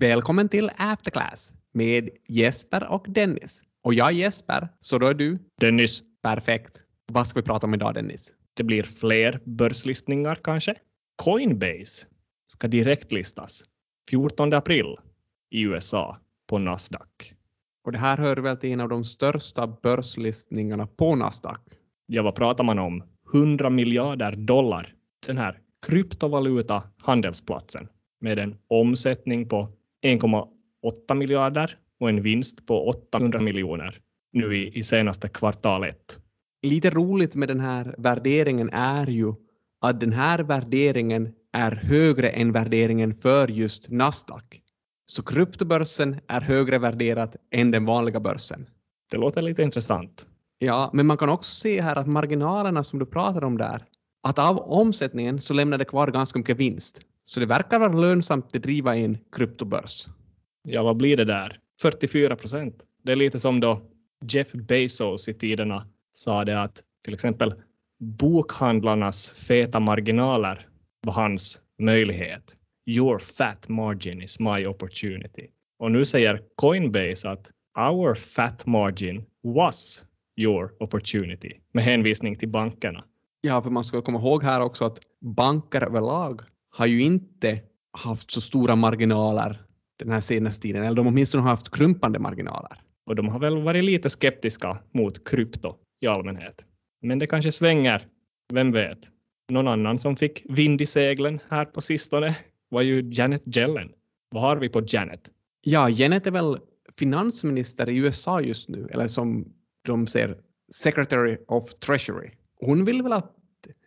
Välkommen till Afterclass med Jesper och Dennis. Och jag är Jesper, så då är du? Dennis, Perfekt. Vad ska vi prata om idag Dennis? det blir fler börslistningar kanske. Coinbase ska direktlistas 14 april i USA på Nasdaq. Och det här hör väl till en av de största börslistningarna på Nasdaq. Ja, vad pratar man om? 100 miljarder dollar. Den här kryptovaluta handelsplatsen med en omsättning på 1,8 miljarder och en vinst på 800 miljoner nu i, i senaste kvartal ett. Lite roligt med den här värderingen är ju att den här värderingen är högre än värderingen för just Nasdaq. Så kryptobörsen är högre värderat än den vanliga börsen. Det låter lite intressant. Ja, men man kan också se här att marginalerna som du pratar om där, att av omsättningen så lämnar det kvar ganska mycket vinst. Så det verkar vara lönsamt att driva en kryptobörs. Ja, vad blir det där? 44 procent. Det är lite som då Jeff Bezos i tiderna sa det att till exempel bokhandlarnas feta marginaler var hans möjlighet. Your fat margin is my opportunity. Och nu säger Coinbase att our fat margin was your opportunity med hänvisning till bankerna. Ja, för man ska komma ihåg här också att banker överlag har ju inte haft så stora marginaler den här senaste tiden, eller de åtminstone har haft krympande marginaler. Och de har väl varit lite skeptiska mot krypto i allmänhet. Men det kanske svänger, vem vet? Någon annan som fick vind i seglen här på sistone var ju Janet Yellen. Vad har vi på Janet? Ja, Janet är väl finansminister i USA just nu, eller som de säger, Secretary of Treasury. Hon vill väl att,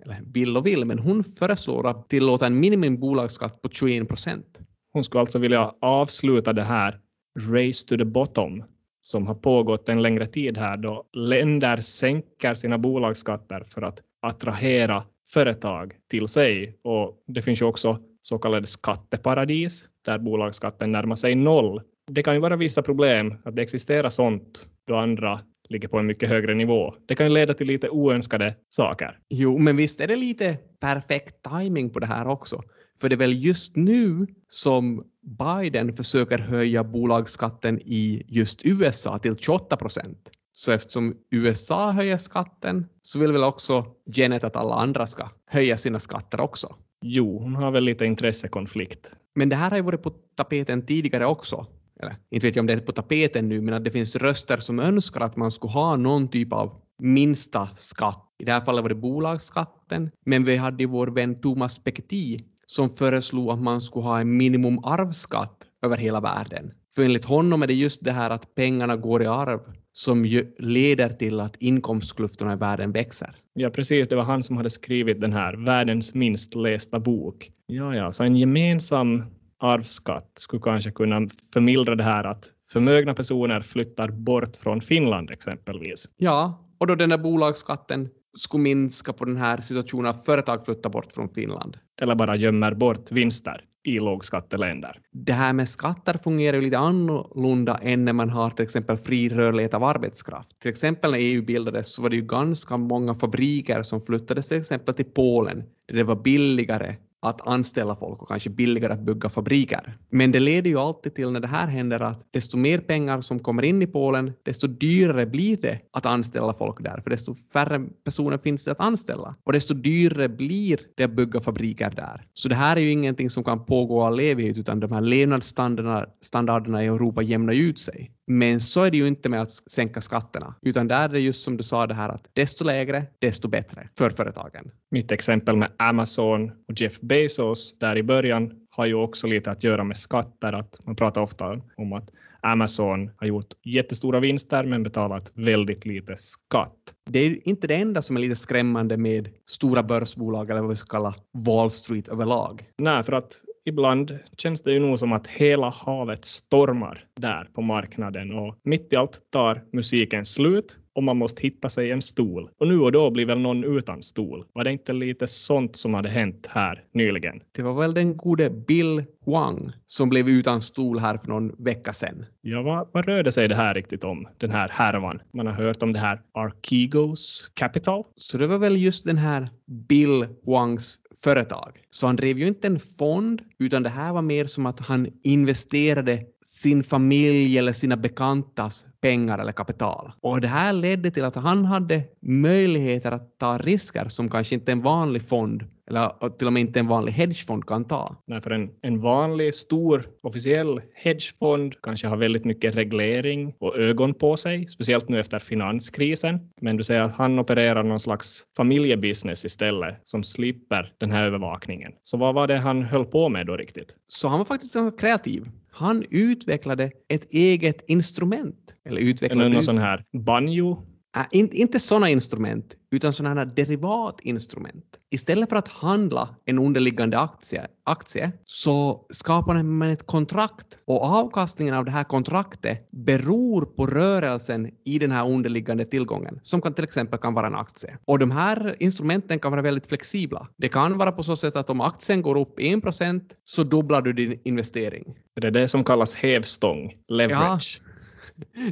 eller vill och vill, men hon föreslår att tillåta en minimibolagsskatt på 21 procent. Hon skulle alltså vilja avsluta det här race to the bottom som har pågått en längre tid här då länder sänker sina bolagsskatter för att attrahera företag till sig. Och det finns ju också så kallade skatteparadis där bolagsskatten närmar sig noll. Det kan ju vara vissa problem att det existerar sånt då andra ligger på en mycket högre nivå. Det kan ju leda till lite oönskade saker. Jo, men visst är det lite perfekt timing på det här också. För det är väl just nu som Biden försöker höja bolagsskatten i just USA till 28 procent. Så eftersom USA höjer skatten så vill väl också Janet att alla andra ska höja sina skatter också. Jo, hon har väl lite intressekonflikt. Men det här har ju varit på tapeten tidigare också. Eller inte vet jag om det är på tapeten nu, men att det finns röster som önskar att man skulle ha någon typ av minsta skatt. I det här fallet var det bolagsskatten, men vi hade ju vår vän Thomas Piketty som föreslog att man skulle ha en minimum arvsskatt över hela världen. För enligt honom är det just det här att pengarna går i arv som ju leder till att inkomstklyftorna i världen växer. Ja, precis. Det var han som hade skrivit den här världens minst lästa bok. Ja, ja, så en gemensam arvsskatt skulle kanske kunna förmildra det här att förmögna personer flyttar bort från Finland exempelvis. Ja, och då den där bolagsskatten skulle minska på den här situationen att företag flyttar bort från Finland. Eller bara gömmer bort vinster i lågskatteländer. Det här med skatter fungerar ju lite annorlunda än när man har till exempel fri rörlighet av arbetskraft. Till exempel när EU bildades så var det ju ganska många fabriker som flyttades till exempel till Polen där det var billigare att anställa folk och kanske billigare att bygga fabriker. Men det leder ju alltid till när det här händer att desto mer pengar som kommer in i Polen, desto dyrare blir det att anställa folk där, för desto färre personer finns det att anställa. Och desto dyrare blir det att bygga fabriker där. Så det här är ju ingenting som kan pågå all evighet, utan de här levnadsstandarderna i Europa jämnar ju ut sig. Men så är det ju inte med att sänka skatterna, utan där är det just som du sa det här att desto lägre, desto bättre för företagen. Mitt exempel med Amazon och Jeff Bezos där i början har ju också lite att göra med skatter. Att man pratar ofta om att Amazon har gjort jättestora vinster men betalat väldigt lite skatt. Det är inte det enda som är lite skrämmande med stora börsbolag eller vad vi ska kalla Wall Street överlag. Nej, för att ibland känns det ju nog som att hela havet stormar där på marknaden och mitt i allt tar musiken slut och man måste hitta sig en stol. Och nu och då blir väl någon utan stol. Var det inte lite sånt som hade hänt här nyligen? Det var väl den gode Bill Huang som blev utan stol här för någon vecka sedan. Ja, vad, vad rörde sig det här riktigt om, den här härvan? Man har hört om det här Archegos Capital. Så det var väl just den här Bill Huangs företag. Så han drev ju inte en fond, utan det här var mer som att han investerade sin familj eller sina bekantas pengar eller kapital. Och det här ledde till att han hade möjligheter att ta risker som kanske inte en vanlig fond eller till och med inte en vanlig hedgefond kan ta. Nej, för en, en vanlig stor officiell hedgefond kanske har väldigt mycket reglering och ögon på sig, speciellt nu efter finanskrisen. Men du säger att han opererar någon slags familjebusiness istället som slipper den här övervakningen. Så vad var det han höll på med då riktigt? Så han var faktiskt kreativ. Han utvecklade ett eget instrument. Eller utvecklade... Eller någon sån här banjo Äh, inte, inte sådana instrument, utan sådana derivatinstrument. Istället för att handla en underliggande aktie, aktie så skapar man ett kontrakt och avkastningen av det här kontraktet beror på rörelsen i den här underliggande tillgången, som kan till exempel kan vara en aktie. Och de här instrumenten kan vara väldigt flexibla. Det kan vara på så sätt att om aktien går upp 1% så dubblar du din investering. Det är det som kallas hävstång, leverage. Ja.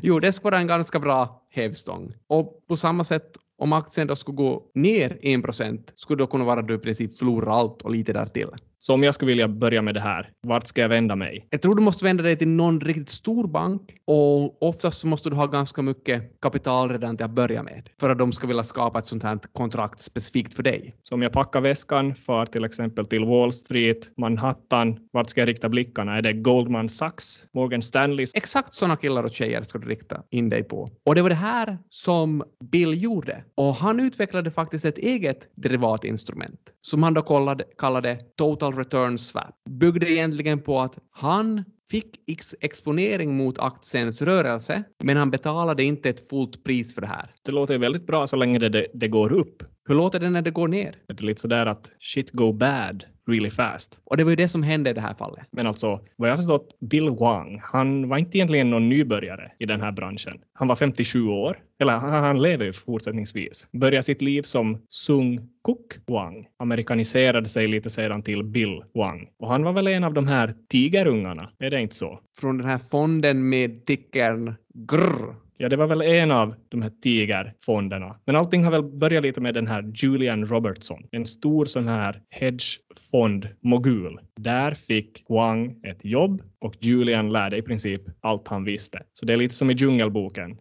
Jo, det skulle vara en ganska bra hävstång. Och på samma sätt om aktien då skulle gå ner 1 procent skulle det kunna vara att du i princip förlorar allt och lite därtill. Så om jag skulle vilja börja med det här, vart ska jag vända mig? Jag tror du måste vända dig till någon riktigt stor bank och oftast så måste du ha ganska mycket kapital redan till att börja med för att de ska vilja skapa ett sånt här kontrakt specifikt för dig. Så om jag packar väskan, far till exempel till Wall Street, Manhattan, vart ska jag rikta blickarna? Är det Goldman Sachs, Morgan Stanley? Exakt sådana killar och tjejer ska du rikta in dig på. Och det var det här som Bill gjorde. Och han utvecklade faktiskt ett eget derivatinstrument som han då kallade, kallade Total Return Swap. Byggde egentligen på att han fick exponering mot aktiens rörelse, men han betalade inte ett fullt pris för det här. Det låter väldigt bra så länge det, det, det går upp. Hur låter det när det går ner? Det är lite sådär att shit go bad really fast. Och det var ju det som hände i det här fallet. Men alltså, vad jag har förstått, Bill Wang, han var inte egentligen någon nybörjare i den här branschen. Han var 57 år, eller han, han lever ju fortsättningsvis. Började sitt liv som Sung Kuk Wang, amerikaniserade sig lite sedan till Bill Wang. Och han var väl en av de här tigerungarna, är det inte så? Från den här fonden med tickern grr Ja, det var väl en av de här tigerfonderna. Men allting har väl börjat lite med den här Julian Robertson, en stor sån här hedgefondmogul. Där fick Wang ett jobb och Julian lärde i princip allt han visste. Så det är lite som i Djungelboken.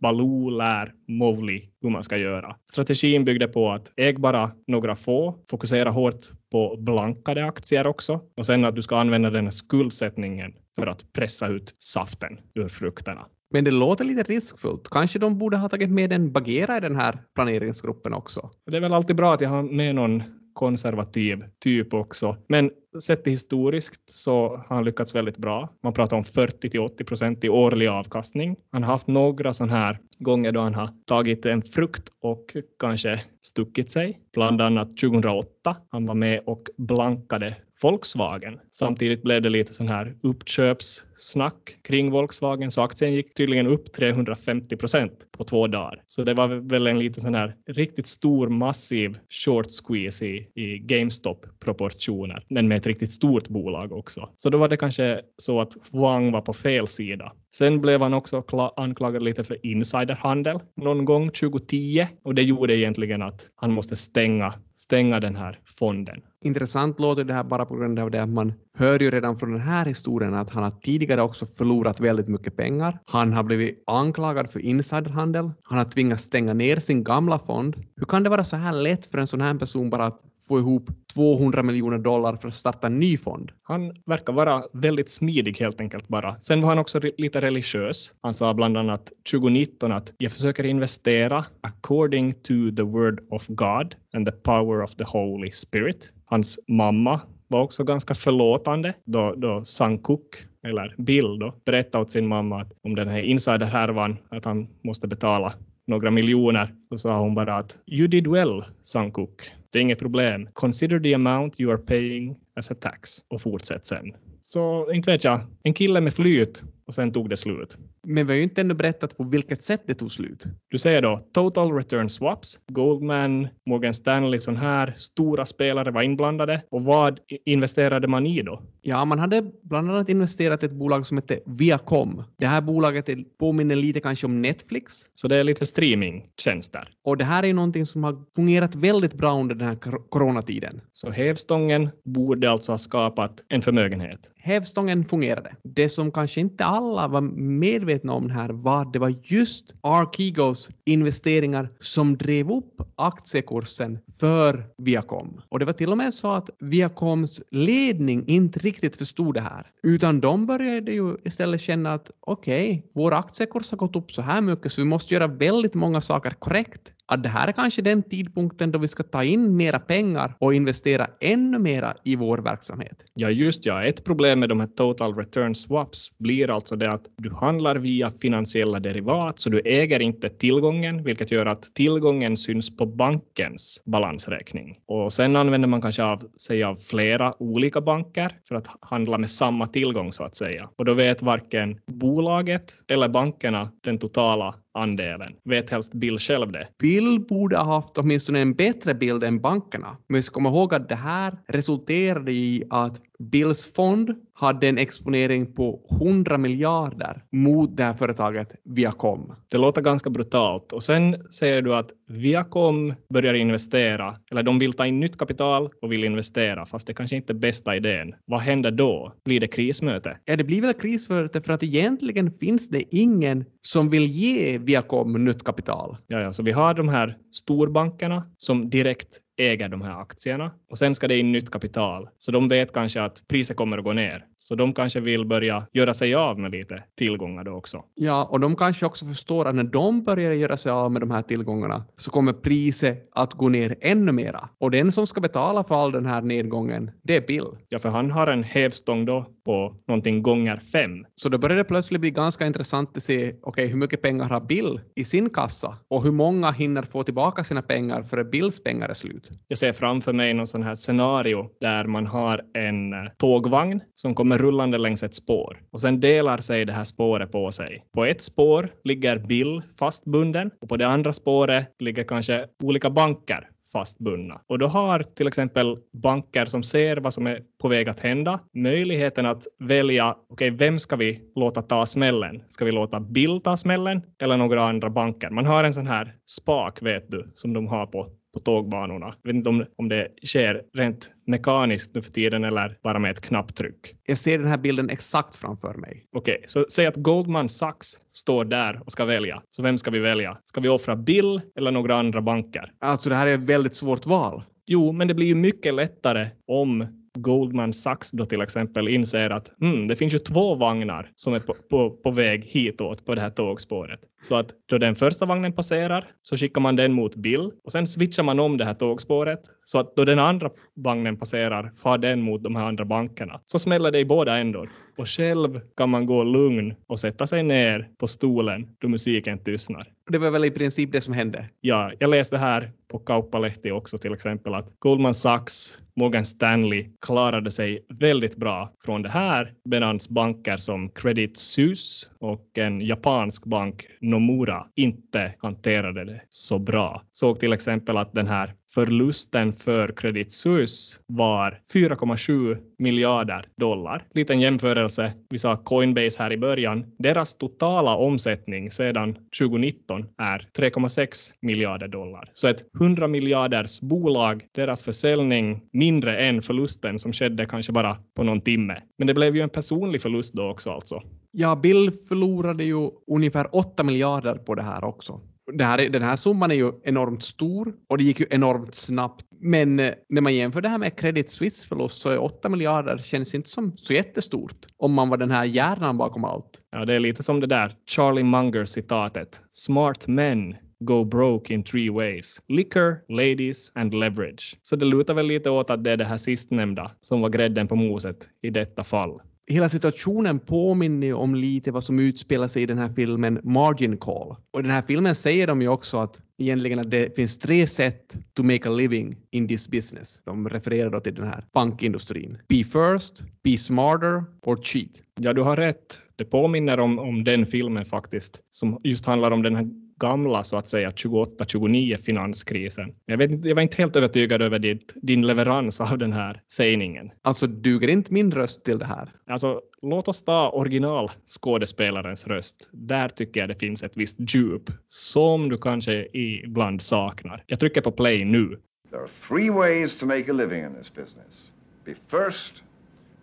Baloo lär Mowgli hur man ska göra. Strategin byggde på att äg bara några få, fokusera hårt på blankade aktier också och sen att du ska använda den här skuldsättningen för att pressa ut saften ur frukterna. Men det låter lite riskfullt. Kanske de borde ha tagit med en Bagheera i den här planeringsgruppen också. Det är väl alltid bra att jag har med någon konservativ typ också. Men sett historiskt så har han lyckats väldigt bra. Man pratar om 40 till 80 procent i årlig avkastning. Han har haft några sådana här gånger då han har tagit en frukt och kanske stuckit sig. Bland annat 2008. Han var med och blankade Volkswagen. Samtidigt blev det lite sån här uppköpssnack kring Volkswagen så aktien gick tydligen upp 350 procent på två dagar. Så det var väl en liten sån här riktigt stor massiv short squeeze i, i GameStop proportioner, men med ett riktigt stort bolag också. Så då var det kanske så att Wang var på fel sida. Sen blev han också anklagad lite för insiderhandel någon gång 2010 och det gjorde egentligen att han måste stänga, stänga den här fonden. Intressant låter det här bara på grund av det att man hör ju redan från den här historien att han har tidigare också förlorat väldigt mycket pengar. Han har blivit anklagad för insiderhandel. Han har tvingats stänga ner sin gamla fond. Hur kan det vara så här lätt för en sån här person bara att få ihop 200 miljoner dollar för att starta en ny fond? Han verkar vara väldigt smidig helt enkelt bara. Sen var han också lite religiös. Han sa bland annat 2019 att jag försöker investera according to the word of God and the power of the Holy Spirit. Hans mamma var också ganska förlåtande då, då Sankuk, eller Bill, då, berättade åt sin mamma att om den här insiderhärvan, att han måste betala några miljoner, så sa hon bara att you did well, Sankuk. Det är inget problem. Consider the amount you are paying as a tax och fortsätt sen. Så inte vet jag, en kille med flyt och sen tog det slut. Men vi har ju inte ännu berättat på vilket sätt det tog slut. Du säger då total return swaps, Goldman, Morgan Stanley, sån här stora spelare var inblandade. Och vad investerade man i då? Ja, man hade bland annat investerat i ett bolag som hette Viacom. Det här bolaget påminner lite kanske om Netflix. Så det är lite streamingtjänster. Och det här är ju någonting som har fungerat väldigt bra under den här coronatiden. Så hävstången borde alltså ha skapat en förmögenhet? Hävstången fungerade. Det som kanske inte alla var medvetna om här var att det var just Arkigos investeringar som drev upp aktiekursen för Viacom. Och det var till och med så att Viacoms ledning inte riktigt förstod det här, utan de började ju istället känna att okej, okay, vår aktiekurs har gått upp så här mycket så vi måste göra väldigt många saker korrekt att det här är kanske den tidpunkten då vi ska ta in mera pengar och investera ännu mera i vår verksamhet. Ja, just ja. Ett problem med de här total return swaps blir alltså det att du handlar via finansiella derivat, så du äger inte tillgången, vilket gör att tillgången syns på bankens balansräkning. Och sen använder man kanske av sig av flera olika banker för att handla med samma tillgång så att säga. Och då vet varken bolaget eller bankerna den totala andelen. Vet helst Bill själv det? Bill borde ha haft åtminstone en bättre bild än bankerna. Men vi ska komma ihåg att det här resulterade i att Bills fond hade en exponering på 100 miljarder mot det här företaget Viacom. Det låter ganska brutalt. Och sen säger du att Viacom börjar investera, eller de vill ta in nytt kapital och vill investera, fast det kanske inte är bästa idén. Vad händer då? Blir det krismöte? Ja, det blir väl krismöte för att egentligen finns det ingen som vill ge Viacom nytt kapital. Ja, ja, så vi har de här storbankerna som direkt äger de här aktierna och sen ska det in nytt kapital. Så de vet kanske att priset kommer att gå ner. Så de kanske vill börja göra sig av med lite tillgångar då också. Ja, och de kanske också förstår att när de börjar göra sig av med de här tillgångarna så kommer priset att gå ner ännu mera. Och den som ska betala för all den här nedgången, det är Bill. Ja, för han har en hävstång då på någonting gånger fem. Så då börjar det plötsligt bli ganska intressant att se, okej, okay, hur mycket pengar har Bill i sin kassa och hur många hinner få tillbaka sina pengar före Bills pengar är slut? Jag ser framför mig någon sån här scenario där man har en eh, tågvagn som kommer rullande längs ett spår och sen delar sig det här spåret på sig. På ett spår ligger Bill fastbunden och på det andra spåret ligger kanske olika banker fastbundna. Och då har till exempel banker som ser vad som är på väg att hända möjligheten att välja, okej, okay, vem ska vi låta ta smällen? Ska vi låta Bill ta smällen eller några andra banker? Man har en sån här spak, vet du, som de har på på tågbanorna. Jag vet inte om, om det sker rent mekaniskt nu för tiden eller bara med ett knapptryck. Jag ser den här bilden exakt framför mig. Okej, okay, så säg att Goldman Sachs står där och ska välja. Så vem ska vi välja? Ska vi offra Bill eller några andra banker? Alltså det här är ett väldigt svårt val. Jo, men det blir ju mycket lättare om Goldman Sachs då till exempel inser att hmm, det finns ju två vagnar som är på, på, på väg hitåt på det här tågspåret. Så att då den första vagnen passerar så skickar man den mot Bill och sen switchar man om det här tågspåret så att då den andra vagnen passerar far den mot de här andra bankerna. Så smäller det i båda ändor och själv kan man gå lugn och sätta sig ner på stolen då musiken tystnar. Det var väl i princip det som hände? Ja, jag läste här på Kauppalehti också till exempel att Goldman Sachs, Morgan Stanley klarade sig väldigt bra från det här medan banker som Credit Suisse och en japansk bank Nomura inte hanterade det så bra. Såg till exempel att den här Förlusten för Credit Suisse var 4,7 miljarder dollar. Liten jämförelse, vi sa Coinbase här i början. Deras totala omsättning sedan 2019 är 3,6 miljarder dollar. Så ett 100 miljarders bolag, deras försäljning mindre än förlusten som skedde kanske bara på någon timme. Men det blev ju en personlig förlust då också alltså. Ja, Bill förlorade ju ungefär 8 miljarder på det här också här, den här summan är ju enormt stor och det gick ju enormt snabbt. Men eh, när man jämför det här med Credit Suisse förlust så är 8 miljarder känns inte som så jättestort om man var den här hjärnan bakom allt. Ja, det är lite som det där Charlie Munger citatet. Smart men go broke in three ways. Liquor, ladies and leverage. Så det lutar väl lite åt att det är det här sistnämnda som var grädden på moset i detta fall hela situationen påminner om lite vad som utspelar sig i den här filmen Margin Call. Och i den här filmen säger de ju också att egentligen att det finns tre sätt to make a living in this business. De refererar då till den här bankindustrin. Be first, be smarter or cheat. Ja, du har rätt. Det påminner om, om den filmen faktiskt, som just handlar om den här gamla så att säga 28-29 finanskrisen. Jag, vet, jag var inte helt övertygad över ditt, din leverans av den här sägningen. Alltså duger inte min röst till det här? Alltså, låt oss ta originalskådespelarens röst. Där tycker jag det finns ett visst djup som du kanske ibland saknar. Jag trycker på play nu. There are three ways to make a living in this business. Be first,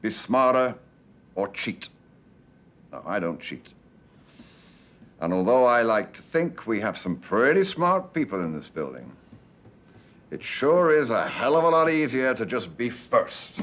be smarter, or cheat. No, I don't cheat. And although I like to think we have some pretty smart people in this building, it sure is a hell of a lot easier to just be first.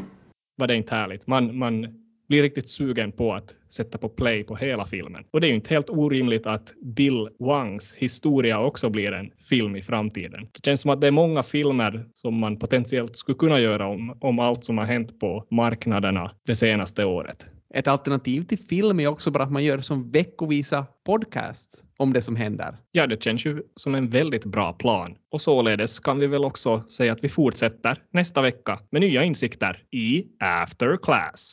Var det inte härligt? Man, man blir riktigt sugen på att sätta på play på hela filmen. Och det är ju inte helt orimligt att Bill Wangs historia också blir en film i framtiden. Det känns som att det är många filmer som man potentiellt skulle kunna göra om, om allt som har hänt på marknaderna det senaste året. Ett alternativ till film är också bara att man gör som veckovisa podcasts om det som händer. Ja, det känns ju som en väldigt bra plan. Och således kan vi väl också säga att vi fortsätter nästa vecka med nya insikter i After Class.